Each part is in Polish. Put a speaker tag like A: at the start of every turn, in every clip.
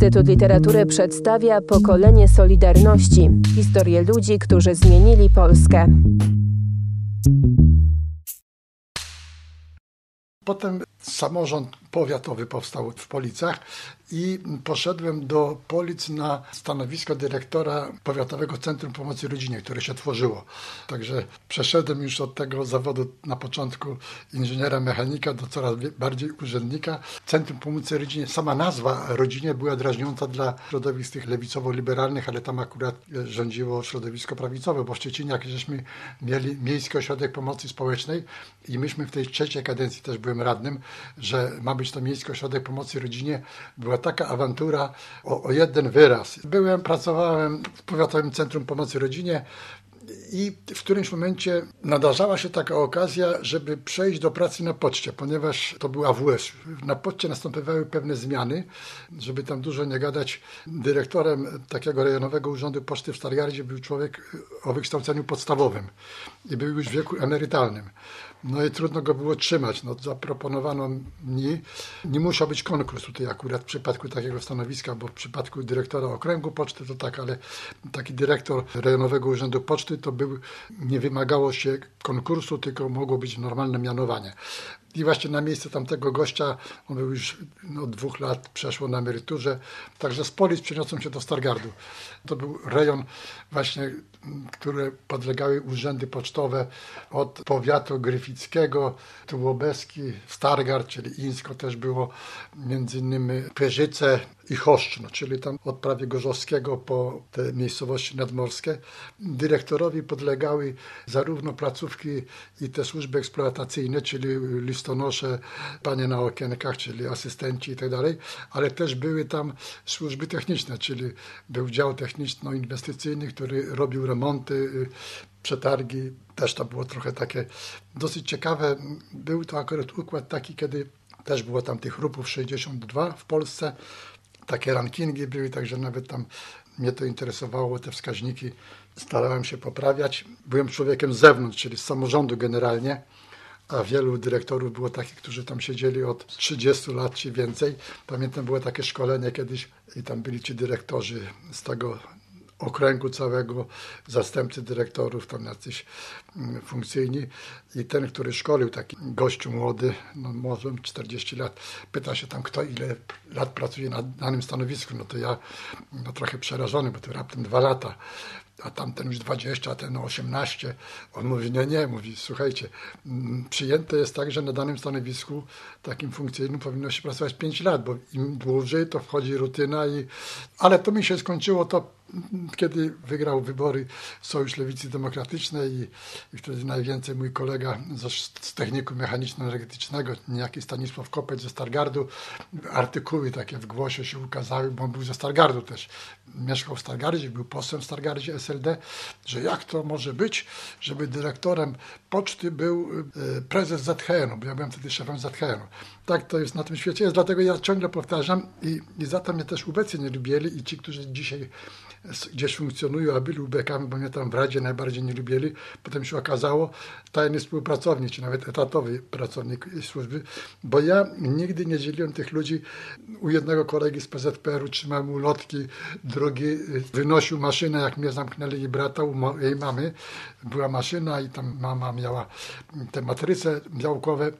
A: Instytut Literatury przedstawia pokolenie Solidarności historię ludzi, którzy zmienili Polskę.
B: Potem samorząd powiatowy powstał w Policach i poszedłem do Polic na stanowisko dyrektora Powiatowego Centrum Pomocy Rodzinie, które się tworzyło. Także przeszedłem już od tego zawodu na początku inżyniera mechanika do coraz bardziej urzędnika. Centrum Pomocy Rodzinie, sama nazwa rodzinie była drażniąca dla środowisk tych lewicowo-liberalnych, ale tam akurat rządziło środowisko prawicowe, bo w Szczecinie jak żeśmy mieli Miejski Ośrodek Pomocy Społecznej i myśmy w tej trzeciej kadencji też byłem radnym, że ma być to Miejski Ośrodek Pomocy Rodzinie, była taka awantura o, o jeden wyraz. Byłem, pracowałem w Powiatowym Centrum Pomocy Rodzinie, i w którymś momencie nadarzała się taka okazja, żeby przejść do pracy na poczcie, ponieważ to był AWS. Na poczcie następowały pewne zmiany, żeby tam dużo nie gadać. Dyrektorem takiego rejonowego urzędu poczty w Stargardzie był człowiek o wykształceniu podstawowym i był już w wieku emerytalnym. No i trudno go było trzymać. No, zaproponowano mi, nie musiał być konkurs tutaj akurat w przypadku takiego stanowiska, bo w przypadku dyrektora okręgu poczty to tak, ale taki dyrektor rejonowego urzędu poczty to był, nie wymagało się konkursu, tylko mogło być normalne mianowanie. I właśnie na miejsce tamtego gościa, on był już no, od dwóch lat, przeszło na emeryturze, także z Polic przeniosłem się do Stargardu. To był rejon właśnie, które podlegały urzędy pocztowe od powiatu gryfickiego, Tułobeski, Stargard, czyli Insko też było, między innymi Pyrzyce i Choszczno, czyli tam od prawie Gorzowskiego po te miejscowości nadmorskie. Dyrektorowi podlegały zarówno placówki i te służby eksploatacyjne, czyli listonosze, panie na okienkach, czyli asystenci i tak ale też były tam służby techniczne, czyli był dział techniczno-inwestycyjny, który robił remonty, przetargi. Też to było trochę takie dosyć ciekawe. Był to akurat układ taki, kiedy też było tam tych rupów 62 w Polsce. Takie rankingi były, także nawet tam mnie to interesowało, te wskaźniki starałem się poprawiać. Byłem człowiekiem z zewnątrz, czyli z samorządu generalnie a wielu dyrektorów było takich, którzy tam siedzieli od 30 lat czy więcej. Pamiętam, było takie szkolenie kiedyś i tam byli ci dyrektorzy z tego okręgu całego, zastępcy dyrektorów, tam jacyś mm, funkcyjni i ten, który szkolił, taki gościu młody, no może 40 lat, pyta się tam, kto ile lat pracuje na danym stanowisku, no to ja no, trochę przerażony, bo to raptem dwa lata a tamten już 20, a ten 18. On mówi, nie, nie, mówi, słuchajcie, mm, przyjęte jest tak, że na danym stanowisku takim funkcyjnym powinno się pracować 5 lat, bo im dłużej to wchodzi rutyna i... Ale to mi się skończyło to kiedy wygrał wybory Sojusz Lewicy Demokratycznej i, i wtedy najwięcej mój kolega z, z techniku mechaniczno-energetycznego, niejaki Stanisław Kopeć ze Stargardu, artykuły takie w głosie się ukazały, bo on był ze Stargardu też. Mieszkał w Stargardzie, był posłem w Stargardzie SLD, że jak to może być, żeby dyrektorem poczty był e, prezes ZHN-u, bo ja byłem wtedy szefem ZHN-u. Tak to jest na tym świecie, jest dlatego ja ciągle powtarzam i, i za to mnie też ubecy nie lubili i ci, którzy dzisiaj gdzieś funkcjonują, a byli ubekami, bo mnie tam w Radzie najbardziej nie lubili. Potem się okazało, tajny współpracownik, czy nawet etatowy pracownik służby, bo ja nigdy nie dzieliłem tych ludzi. U jednego kolegi z PZPR-u trzymałem ulotki, drugi wynosił maszynę, jak mnie zamknęli i brata, u mojej mamy była maszyna i tam mama miała te matryce białkowe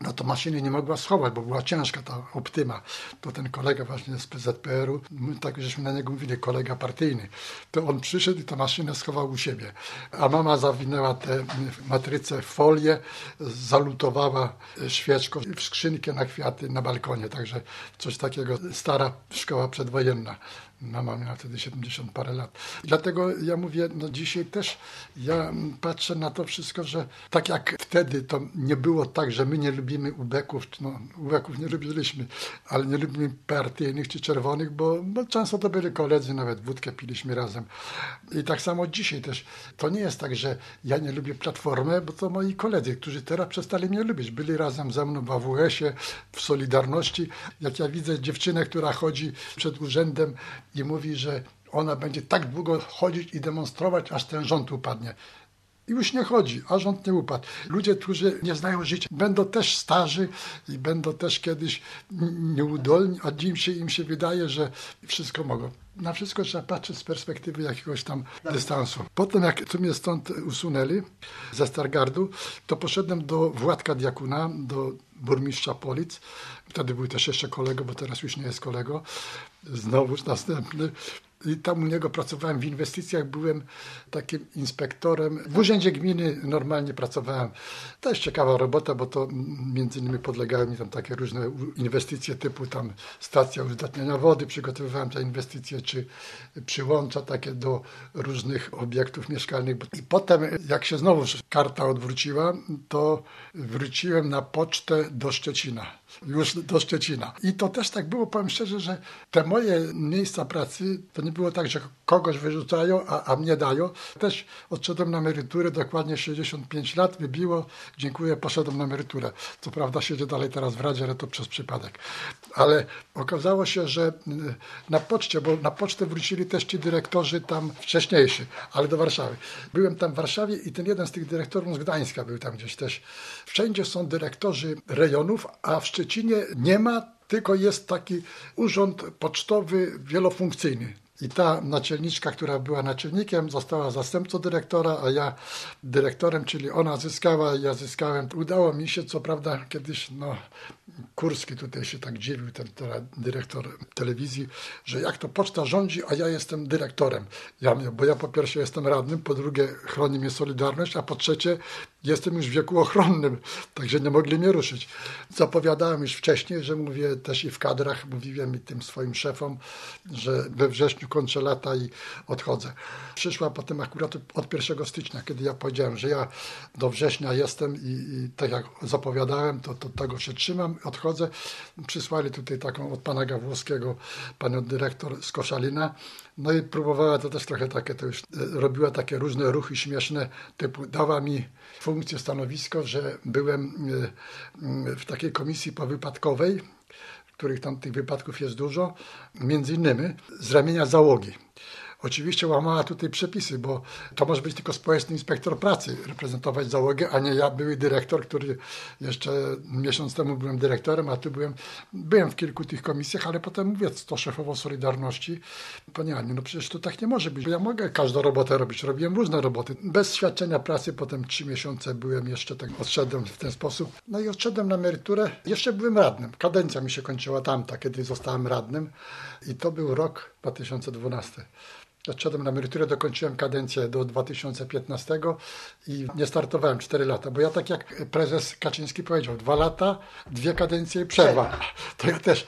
B: no to maszyny nie mogła schować, bo była ciężka ta optyma. To ten kolega właśnie z PZPR-u, tak żeśmy na niego mówili, kolega partyjny, to on przyszedł i tę maszynę schował u siebie. A mama zawinęła tę matrycę w folię, zalutowała świeczką w skrzynkę na kwiaty na balkonie, także coś takiego stara szkoła przedwojenna. Mama miała wtedy 70 parę lat. Dlatego ja mówię, no dzisiaj też ja patrzę na to wszystko, że tak jak wtedy to nie było tak, że my nie lubimy ubeków, no ubeków nie lubiliśmy, ale nie lubimy partyjnych czy czerwonych, bo, bo często to byli koledzy, nawet wódkę piliśmy razem. I tak samo dzisiaj też. To nie jest tak, że ja nie lubię Platformę, bo to moi koledzy, którzy teraz przestali mnie lubić. Byli razem ze mną w AWS-ie, w Solidarności. Jak ja widzę dziewczynę, która chodzi przed urzędem i mówi, że ona będzie tak długo chodzić i demonstrować, aż ten rząd upadnie. i już nie chodzi, a rząd nie upadł. Ludzie, którzy nie znają życia, będą też starzy i będą też kiedyś nieudolni, a dziś się, im się wydaje, że wszystko mogą. Na wszystko trzeba patrzeć z perspektywy jakiegoś tam dystansu. Potem, jak tu mnie stąd usunęli ze Stargardu, to poszedłem do Władka Diakuna, do burmistrza Polic. Wtedy był też jeszcze kolego, bo teraz już nie jest kolego. Znowuż następny. I tam u niego pracowałem w inwestycjach, byłem takim inspektorem. W urzędzie gminy normalnie pracowałem. To jest ciekawa robota, bo to między innymi podlegały mi tam takie różne inwestycje typu tam stacja uzdatniania wody, przygotowywałem te inwestycje, czy przyłącza takie do różnych obiektów mieszkalnych. I potem, jak się znowu karta odwróciła, to wróciłem na pocztę do Szczecina. Już do Szczecina. I to też tak było, powiem szczerze, że te moje miejsca pracy to nie było tak, że kogoś wyrzucają, a, a mnie dają. Też odszedłem na emeryturę, dokładnie 65 lat, wybiło, dziękuję, poszedłem na emeryturę. Co prawda siedzę dalej teraz w Radzie, ale to przez przypadek. Ale okazało się, że y, na poczcie, bo na pocztę wrócili też ci dyrektorzy tam wcześniejsi, ale do Warszawy. Byłem tam w Warszawie i ten jeden z tych dyrektorów z Gdańska był tam gdzieś też. Wszędzie są dyrektorzy rejonów, a w Szczecinie nie ma, tylko jest taki urząd pocztowy wielofunkcyjny. I ta naczelniczka, która była naczelnikiem, została zastępcą dyrektora, a ja dyrektorem, czyli ona zyskała, ja zyskałem. Udało mi się, co prawda, kiedyś, no, Kurski tutaj się tak dziwił, ten, dyrektor telewizji, że jak to poczta rządzi, a ja jestem dyrektorem. Ja bo ja po pierwsze jestem radnym, po drugie chroni mnie Solidarność, a po trzecie jestem już w wieku ochronnym, także nie mogli mnie ruszyć. Zapowiadałem już wcześniej, że mówię też i w kadrach, mówiłem i tym swoim szefom, że we wrześniu kończę lata i odchodzę. Przyszła potem akurat od 1 stycznia, kiedy ja powiedziałem, że ja do września jestem i, i tak jak zapowiadałem, to, to tego się trzymam, odchodzę. Przysłali tutaj taką od pana Gawłowskiego, panią dyrektor z Koszalina, no i próbowała to też trochę takie, to już e, robiła takie różne ruchy śmieszne, typu dała mi funkcję, stanowisko, że byłem e, w takiej komisji powypadkowej, których tam tych wypadków jest dużo, między innymi z ramienia załogi. Oczywiście łamała tutaj przepisy, bo to może być tylko społeczny inspektor pracy reprezentować załogę, a nie ja, były dyrektor, który jeszcze miesiąc temu byłem dyrektorem, a tu byłem, byłem w kilku tych komisjach, ale potem mówię to szefowo Solidarności. Panie no przecież to tak nie może być. Ja mogę każdą robotę robić, robiłem różne roboty. Bez świadczenia pracy, potem trzy miesiące byłem jeszcze, tak odszedłem w ten sposób. No i odszedłem na emeryturę. Jeszcze byłem radnym. Kadencja mi się kończyła tamta, kiedy zostałem radnym i to był rok 2012. Odszedłem na emeryturę, dokończyłem kadencję do 2015 i nie startowałem 4 lata, bo ja tak jak prezes Kaczyński powiedział, dwa lata, dwie kadencje i przerwa. To ja też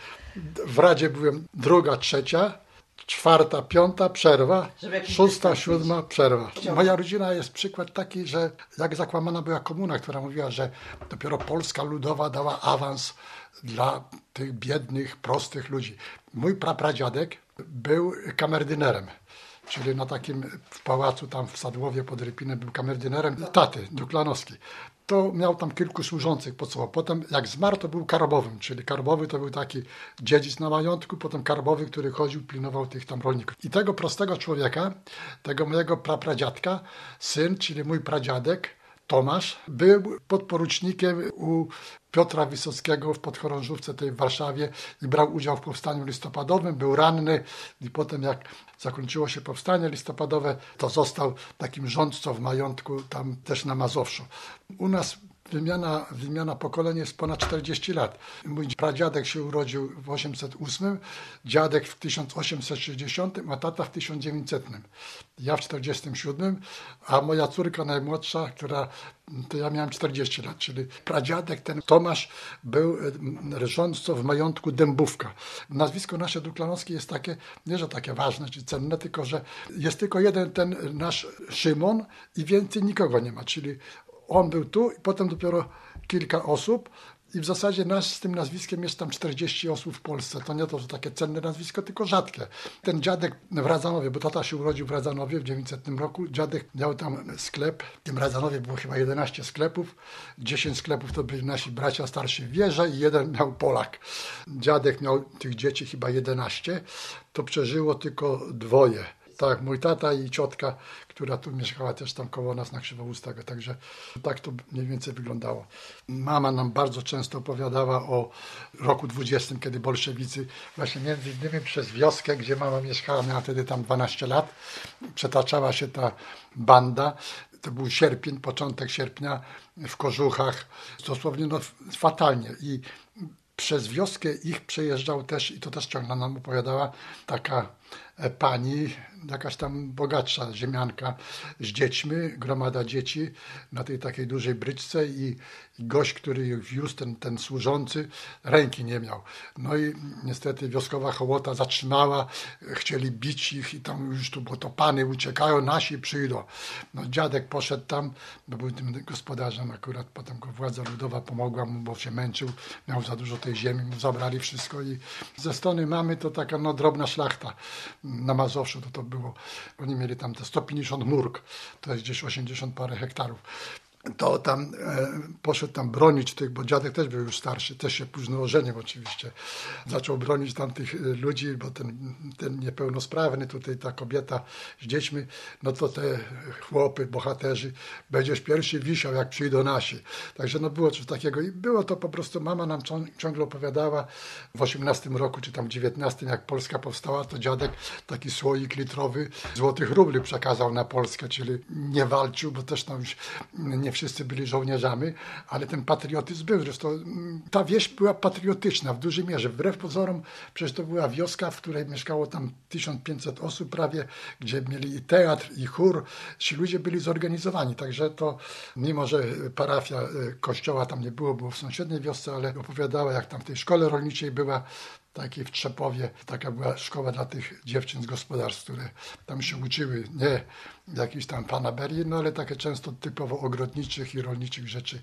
B: w Radzie byłem druga, trzecia, czwarta, piąta, przerwa, szósta, siódma, przerwa. Moja rodzina jest przykład taki, że jak zakłamana była komuna, która mówiła, że dopiero Polska Ludowa dała awans dla tych biednych, prostych ludzi. Mój prapradziadek był kamerdynerem czyli na takim w pałacu tam w Sadłowie pod Rypinem był kamerdynerem taty Duklanowski. To miał tam kilku służących po co. Potem jak zmarł, to był karbowym, czyli karbowy to był taki dziedzic na majątku, potem karbowy, który chodził, pilnował tych tam rolników. I tego prostego człowieka, tego mojego prapradziadka, syn, czyli mój pradziadek, Tomasz, był podporucznikiem u Piotra Wysockiego w podchorążówce tej w Warszawie i brał udział w powstaniu listopadowym, był ranny i potem jak zakończyło się powstanie listopadowe, to został takim rządcą w majątku tam też na Mazowszu. U nas wymiana, wymiana pokoleń jest ponad 40 lat. Mój pradziadek się urodził w 808, dziadek w 1860, a tata w 1900. Ja w 47, a moja córka najmłodsza, która to ja miałem 40 lat, czyli pradziadek ten Tomasz był e, rządcą w majątku Dębówka. Nazwisko nasze Duklanowskie jest takie, nie że takie ważne czy cenne, tylko że jest tylko jeden ten nasz Szymon i więcej nikogo nie ma, czyli on był tu i potem dopiero kilka osób i w zasadzie nas z tym nazwiskiem jest tam 40 osób w Polsce. To nie to, że takie cenne nazwisko, tylko rzadkie. Ten dziadek w Radzanowie, bo tata się urodził w Radzanowie w 900 roku, dziadek miał tam sklep. W tym Radzanowie było chyba 11 sklepów. 10 sklepów to byli nasi bracia starsi wieże i jeden miał Polak. Dziadek miał tych dzieci chyba 11. To przeżyło tylko dwoje Tak, mój tata i ciotka, która tu mieszkała też tam koło nas na Krzywoustach, także tak to mniej więcej wyglądało. Mama nam bardzo często opowiadała o roku 20, kiedy bolszewicy właśnie między innymi przez wioskę, gdzie mama mieszkała, miała wtedy tam 12 lat, przetaczała się ta banda. To był sierpień, początek sierpnia w Kożuchach, dosłownie no, fatalnie i przez wioskę ich przejeżdżał też, i to też ciągle nam opowiadała, taka pani, jakaś tam bogatsza ziemianka z dziećmi, gromada dzieci na tej takiej dużej bryczce i, i gość, który ich wiózł, ten, ten służący, ręki nie miał. No i niestety wioskowa hołota zatrzymała, chcieli bić ich i tam już tu, bo to pany uciekają, nasi przyjdą. No dziadek poszedł tam, bo był tym gospodarzem akurat, potem go władza ludowa pomogła mu, bo się męczył, miał za dużo tej ziemi, mu zabrali wszystko i ze strony mamy to taka no drobna szlachta na Mazowszu to to było. Oni mieli tam te 150 murk, to jest gdzieś 80 parę hektarów to tam e, poszedł tam bronić tych, bo dziadek też był już starszy, też się późno ożenił oczywiście. Zaczął bronić tam tych e, ludzi, bo ten, ten niepełnosprawny, tutaj ta kobieta z dziećmi, no to te chłopy, bohaterzy, będziesz pierwszy wisiał, jak przyjdą nasi. Także no było coś takiego i było to po prostu, mama nam ciągle opowiadała w 18 roku, czy tam 19, jak Polska powstała, to dziadek taki słoik litrowy złotych rubli przekazał na Polskę, czyli nie walczył, bo też tam już nie wszyscy byli żołnierzami, ale ten patriotyzm był. Zresztą mm, ta wieś była patriotyczna w dużej mierze. Wbrew pozorom, przecież to była wioska, w której mieszkało tam 1500 osób prawie, gdzie mieli i teatr, i chór. Ci ludzie byli zorganizowani, także to, mimo że parafia e, kościoła tam nie było, było w sąsiedniej wiosce, ale opowiadała, jak tam w tej szkole rolniczej była takiej w Trzepowie, taka była szkoła dla tych dziewczyn z gospodarstw, które tam się uczyły, nie jakiejś tam fanaberii, no ale takie często typowo ogrodniczych i rolniczych rzeczy.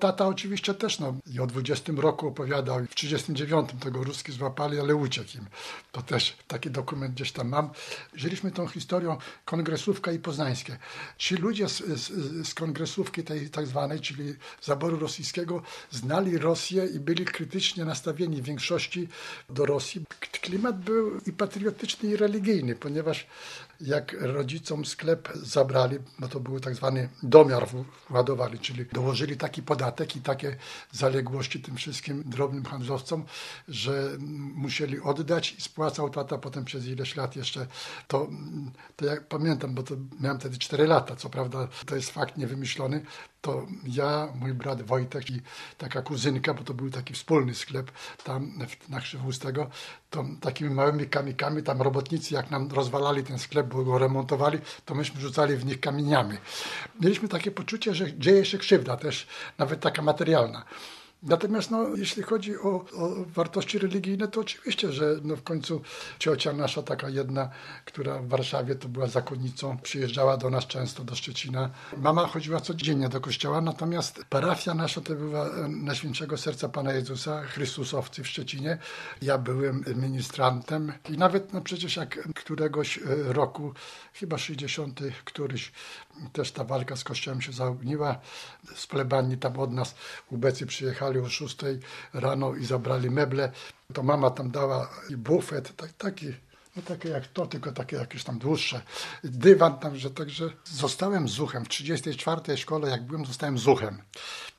B: Tata oczywiście też, no i o 20 roku opowiadał, w 39 tego Ruski złapali, ale uciekł im. To też taki dokument gdzieś tam mam. Żyliśmy tą historią kongresówka i poznańskie. Ci ludzie z, z, z kongresówki tej tak zwanej, czyli zaboru rosyjskiego, znali Rosję i byli krytycznie nastawieni w większości do Rosji. Klimat był i patriotyczny, i religijny, ponieważ jak rodzicom sklep zabrali, bo to był tak zwany domiar władowali, czyli dołożyli taki podatek i takie zaległości tym wszystkim drobnym handlowcom, że musieli oddać i spłacał tata potem przez ileś lat jeszcze. To, to jak pamiętam, bo to miałem wtedy 4 lata, co prawda to jest fakt niewymyślony, to ja, mój brat Wojtek i taka kuzynka, bo to był taki wspólny sklep tam na Krzywustego, to takimi małymi kamikami, tam robotnicy jak nam rozwalali ten sklep, bo go remontowali, to myśmy rzucali w nich kamieniami. Mieliśmy takie poczucie, że dzieje się krzywda też, nawet taka materialna. Natomiast no, jeśli chodzi o, o, wartości religijne, to oczywiście, że no, w końcu ciocia nasza, taka jedna, która w Warszawie to była zakonnicą, przyjeżdżała do nas często, do Szczecina. Mama chodziła codziennie do kościoła, natomiast parafia nasza to była e, Najświętszego Serca Pana Jezusa, Chrystusowcy w Szczecinie. Ja byłem ministrantem i nawet no, przecież jak któregoś e, roku, chyba 60 któryś, też ta walka z kościołem się zaogniła. Z plebanii tam od nas ubecy przyjechali o 6 rano i zabrali meble. To mama tam dała i bufet, tak, taki no takie jak to, tylko takie jakieś tam dłuższe. Dywan tam, że także zostałem zuchem. W 34 szkole, jak byłem, zostałem zuchem.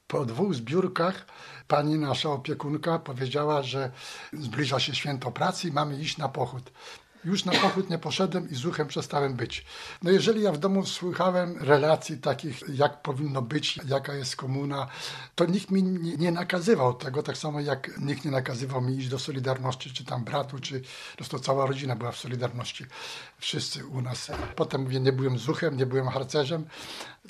B: Po dwóch zbiórkach pani nasza opiekunka powiedziała, że zbliża się święto pracy i mamy iść na pochód. Już na pochód nie poszedłem i zuchem przestałem być. No jeżeli ja w domu słuchałem relacji takich, jak powinno być, jaka jest komuna, to nikt mi nie, nakazywał tego, tak samo jak nikt nie nakazywał mi iść do Solidarności, czy tam bratu, czy to cała rodzina była w Solidarności. Wszyscy u nas. Potem mówię, nie byłem zuchem, nie byłem harcerzem.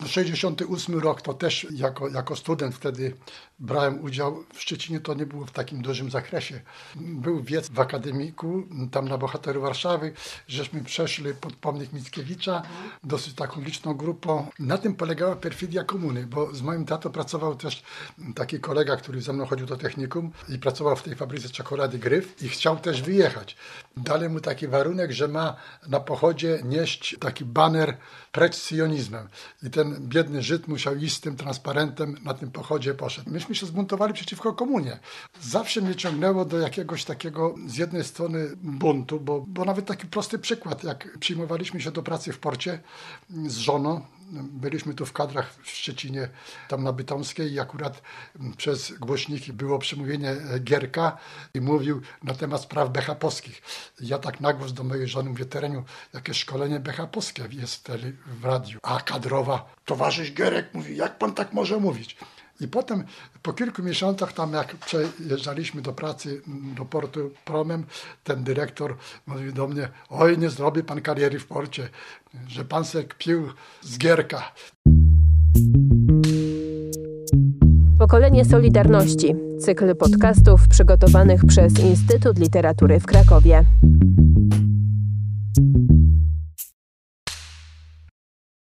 B: 68 rok to też jako, jako student wtedy brałem udział. W Szczecinie to nie było w takim dużym zakresie. Był wiec w akademiku, tam na Bohateru Warszawy, żeśmy przeszli pod pomnik Mickiewicza, dosyć taką liczną grupą. Na tym polegała perfidia komuny, bo z moim tatą pracował też taki kolega, który ze mną chodził do technikum i pracował w tej fabryce czekolady Gryf i chciał też wyjechać. Dali mu taki warunek, że ma na pochodzie nieść taki baner precz z sionizmem. I ten biedny Żyd musiał iść z tym transparentem, na tym pochodzie poszedł. Myśmy się zbuntowali przeciwko komunie. Zawsze mnie ciągnęło do jakiegoś takiego z jednej strony buntu, bo, bo nawet taki prosty przykład, jak przyjmowaliśmy się do pracy w porcie z żoną, byliśmy tu w kadrach w Szczecinie, tam na Bytomskiej i akurat przez głośniki było przemówienie Gierka i mówił na temat spraw BHP-owskich. Ja tak na głos do mojej żony mówię, tereniu, jakieś szkolenie BHP-owskie jest w radiu. A kadrowa, towarzysz Gierek mówi, jak pan tak może mówić? I potem po kilku miesiącach, tam jak przejeżdżaliśmy do pracy mm, do portu promem, ten dyrektor mówił do mnie, oj nie zrobi pan kariery w porcie, że pan se kpił z gierka.
A: Pokolenie Solidarności. Cykl podcastów przygotowanych przez Instytut Literatury w Krakowie.